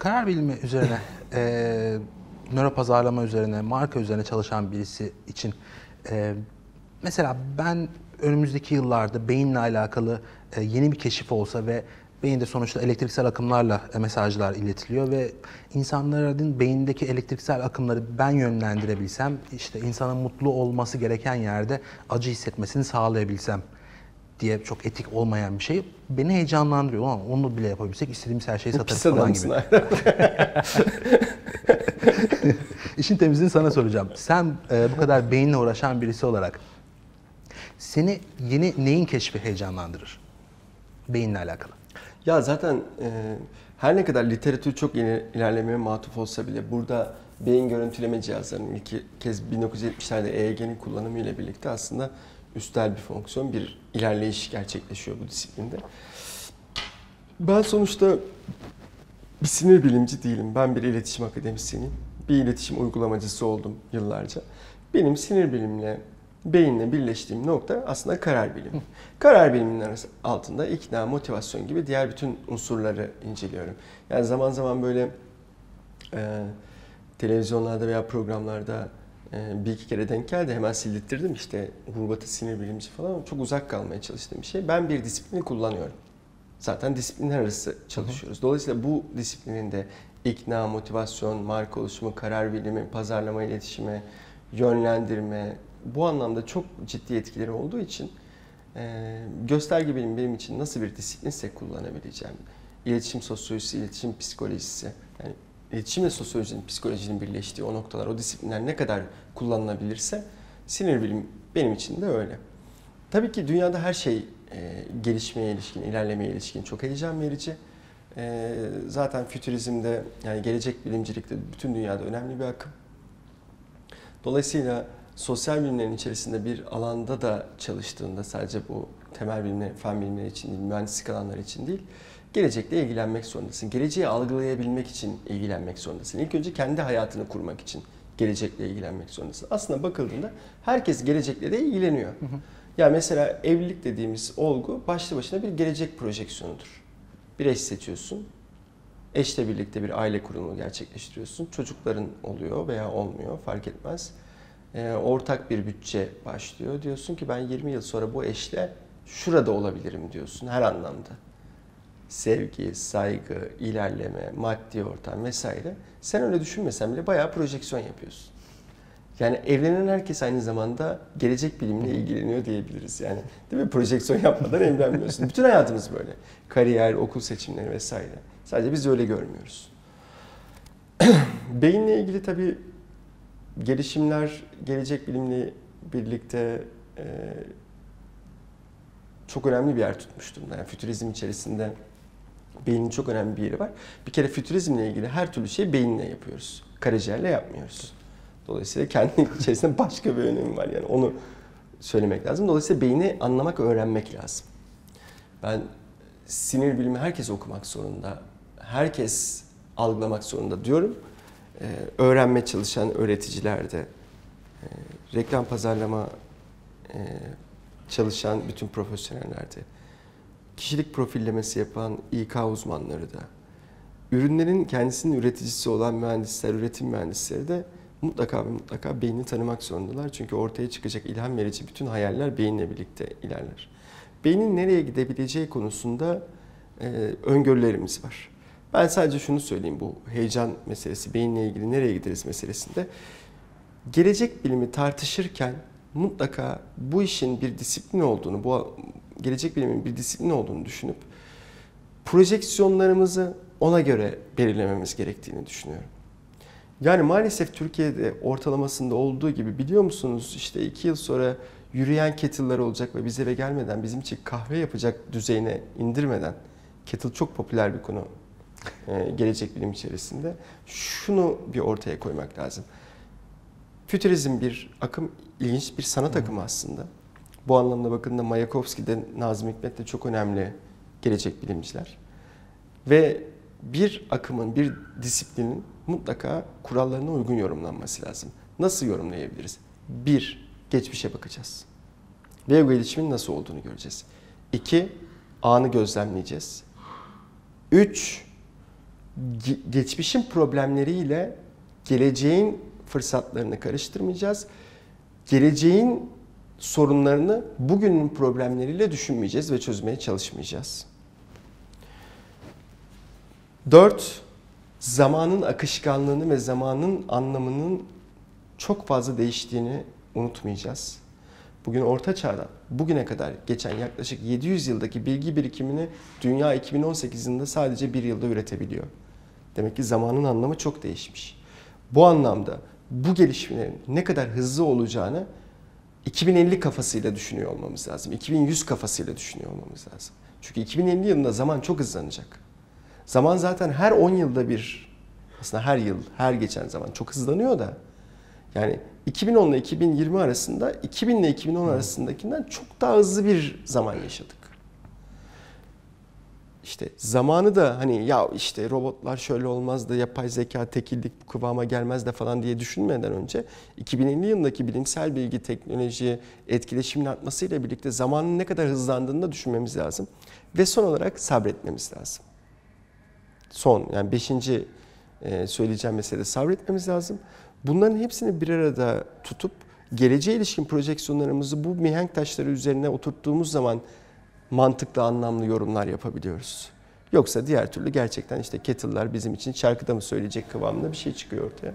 Karar bilimi üzerine, e, nöro pazarlama üzerine, marka üzerine çalışan birisi için e, mesela ben önümüzdeki yıllarda beyinle alakalı e, yeni bir keşif olsa ve beyinde sonuçta elektriksel akımlarla e, mesajlar iletiliyor ve insanların beyindeki elektriksel akımları ben yönlendirebilsem, işte insanın mutlu olması gereken yerde acı hissetmesini sağlayabilsem diye çok etik olmayan bir şey beni heyecanlandırıyor. Ama onu bile yapabilsek istediğimiz her şeyi satarız falan gibi. İşin temizliğini sana soracağım. Sen e, bu kadar beyinle uğraşan birisi olarak seni yeni neyin keşfi heyecanlandırır? Beyinle alakalı. Ya zaten e, her ne kadar literatür çok yeni ilerlemeye matuf olsa bile burada beyin görüntüleme cihazlarının ilk kez 1970'lerde EEG'nin kullanımı ile birlikte aslında üstel bir fonksiyon, bir ilerleyiş gerçekleşiyor bu disiplinde. Ben sonuçta bir sinir bilimci değilim. Ben bir iletişim akademisyeniyim. Bir iletişim uygulamacısı oldum yıllarca. Benim sinir bilimle, beyinle birleştiğim nokta aslında karar bilimi. Karar biliminin altında ikna, motivasyon gibi diğer bütün unsurları inceliyorum. Yani zaman zaman böyle e, televizyonlarda veya programlarda bir iki kere denk geldi. Hemen sildirttirdim işte Hurbatı sinir bilimci falan. Çok uzak kalmaya çalıştığım bir şey. Ben bir disiplini kullanıyorum. Zaten disiplinler arası çalışıyoruz. Dolayısıyla bu disiplinin de ikna, motivasyon, marka oluşumu, karar bilimi, pazarlama iletişimi, yönlendirme bu anlamda çok ciddi etkileri olduğu için e, gösterge bilim benim için nasıl bir disiplinse kullanabileceğim. İletişim sosyolojisi, iletişim psikolojisi, yani iletişimle sosyolojinin, psikolojinin birleştiği o noktalar, o disiplinler ne kadar kullanılabilirse sinir bilim benim için de öyle. Tabii ki dünyada her şey e, gelişmeye ilişkin, ilerlemeye ilişkin çok heyecan verici. E, zaten fütürizmde yani gelecek bilimcilikte bütün dünyada önemli bir akım. Dolayısıyla sosyal bilimlerin içerisinde bir alanda da çalıştığında sadece bu temel bilimler, fen bilimleri için değil, mühendislik alanları için değil, gelecekle ilgilenmek zorundasın. Geleceği algılayabilmek için ilgilenmek zorundasın. İlk önce kendi hayatını kurmak için gelecekle ilgilenmek zorundasın. Aslında bakıldığında herkes gelecekle de ilgileniyor. Ya mesela evlilik dediğimiz olgu başlı başına bir gelecek projeksiyonudur. Bir eş seçiyorsun. Eşle birlikte bir aile kurumu gerçekleştiriyorsun. Çocukların oluyor veya olmuyor fark etmez. Ee, ortak bir bütçe başlıyor. Diyorsun ki ben 20 yıl sonra bu eşle şurada olabilirim diyorsun her anlamda. Sevgi, saygı, ilerleme, maddi ortam vesaire. Sen öyle düşünmesen bile bayağı projeksiyon yapıyorsun. Yani evlenen herkes aynı zamanda gelecek bilimle ilgileniyor diyebiliriz. Yani değil mi? Projeksiyon yapmadan evlenmiyorsun. Bütün hayatımız böyle. Kariyer, okul seçimleri vesaire. Sadece biz öyle görmüyoruz. Beyinle ilgili tabii gelişimler gelecek bilimle birlikte e, çok önemli bir yer tutmuştum. Yani fütürizm içerisinde beynin çok önemli bir yeri var. Bir kere fütürizmle ilgili her türlü şeyi beyinle yapıyoruz. Karaciğerle yapmıyoruz. Dolayısıyla kendi içerisinde başka bir önemi var. Yani onu söylemek lazım. Dolayısıyla beyni anlamak, öğrenmek lazım. Ben sinir bilimi herkes okumak zorunda. Herkes algılamak zorunda diyorum. Ee, öğrenmeye çalışan öğreticilerde, e, reklam pazarlama e, çalışan bütün profesyonellerde, kişilik profillemesi yapan İK uzmanları da, ürünlerin kendisinin üreticisi olan mühendisler, üretim mühendisleri de mutlaka ve mutlaka beyni tanımak zorundalar. Çünkü ortaya çıkacak ilham verici bütün hayaller beyinle birlikte ilerler. Beynin nereye gidebileceği konusunda e, öngörülerimiz var. Ben sadece şunu söyleyeyim bu heyecan meselesi, beyinle ilgili nereye gideriz meselesinde. Gelecek bilimi tartışırken mutlaka bu işin bir disiplin olduğunu, bu gelecek bilimin bir disiplin olduğunu düşünüp projeksiyonlarımızı ona göre belirlememiz gerektiğini düşünüyorum. Yani maalesef Türkiye'de ortalamasında olduğu gibi biliyor musunuz işte iki yıl sonra yürüyen kettle'lar olacak ve biz eve gelmeden bizim için kahve yapacak düzeyine indirmeden kettle çok popüler bir konu e, gelecek bilim içerisinde. Şunu bir ortaya koymak lazım. Fütürizm bir akım, ilginç bir sanat akımı aslında. Bu anlamda bakın Mayakovski de Nazım Hikmet de çok önemli gelecek bilimciler. Ve bir akımın, bir disiplinin mutlaka kurallarına uygun yorumlanması lazım. Nasıl yorumlayabiliriz? Bir, geçmişe bakacağız. Ve bu gelişimin nasıl olduğunu göreceğiz. İki, anı gözlemleyeceğiz. Üç, ge- geçmişin problemleriyle geleceğin fırsatlarını karıştırmayacağız. Geleceğin sorunlarını bugünün problemleriyle düşünmeyeceğiz ve çözmeye çalışmayacağız. Dört, zamanın akışkanlığını ve zamanın anlamının çok fazla değiştiğini unutmayacağız. Bugün Orta Çağ'dan bugüne kadar geçen yaklaşık 700 yıldaki bilgi birikimini dünya 2018 yılında sadece bir yılda üretebiliyor. Demek ki zamanın anlamı çok değişmiş. Bu anlamda bu gelişmelerin ne kadar hızlı olacağını 2050 kafasıyla düşünüyor olmamız lazım. 2100 kafasıyla düşünüyor olmamız lazım. Çünkü 2050 yılında zaman çok hızlanacak. Zaman zaten her 10 yılda bir, aslında her yıl, her geçen zaman çok hızlanıyor da. Yani 2010 ile 2020 arasında 2000 ile 2010 arasındakinden çok daha hızlı bir zaman yaşadık. İşte zamanı da hani ya işte robotlar şöyle olmaz da yapay zeka tekillik bu kıvama gelmez de falan diye düşünmeden önce 2050 yılındaki bilimsel bilgi, teknoloji, etkileşimin artmasıyla birlikte zamanın ne kadar hızlandığını da düşünmemiz lazım. Ve son olarak sabretmemiz lazım. Son yani beşinci e, söyleyeceğim mesele sabretmemiz lazım. Bunların hepsini bir arada tutup geleceğe ilişkin projeksiyonlarımızı bu mihenk taşları üzerine oturttuğumuz zaman mantıklı, anlamlı yorumlar yapabiliyoruz. Yoksa diğer türlü gerçekten işte kettle'lar bizim için şarkıda mı söyleyecek kıvamında bir şey çıkıyor ortaya.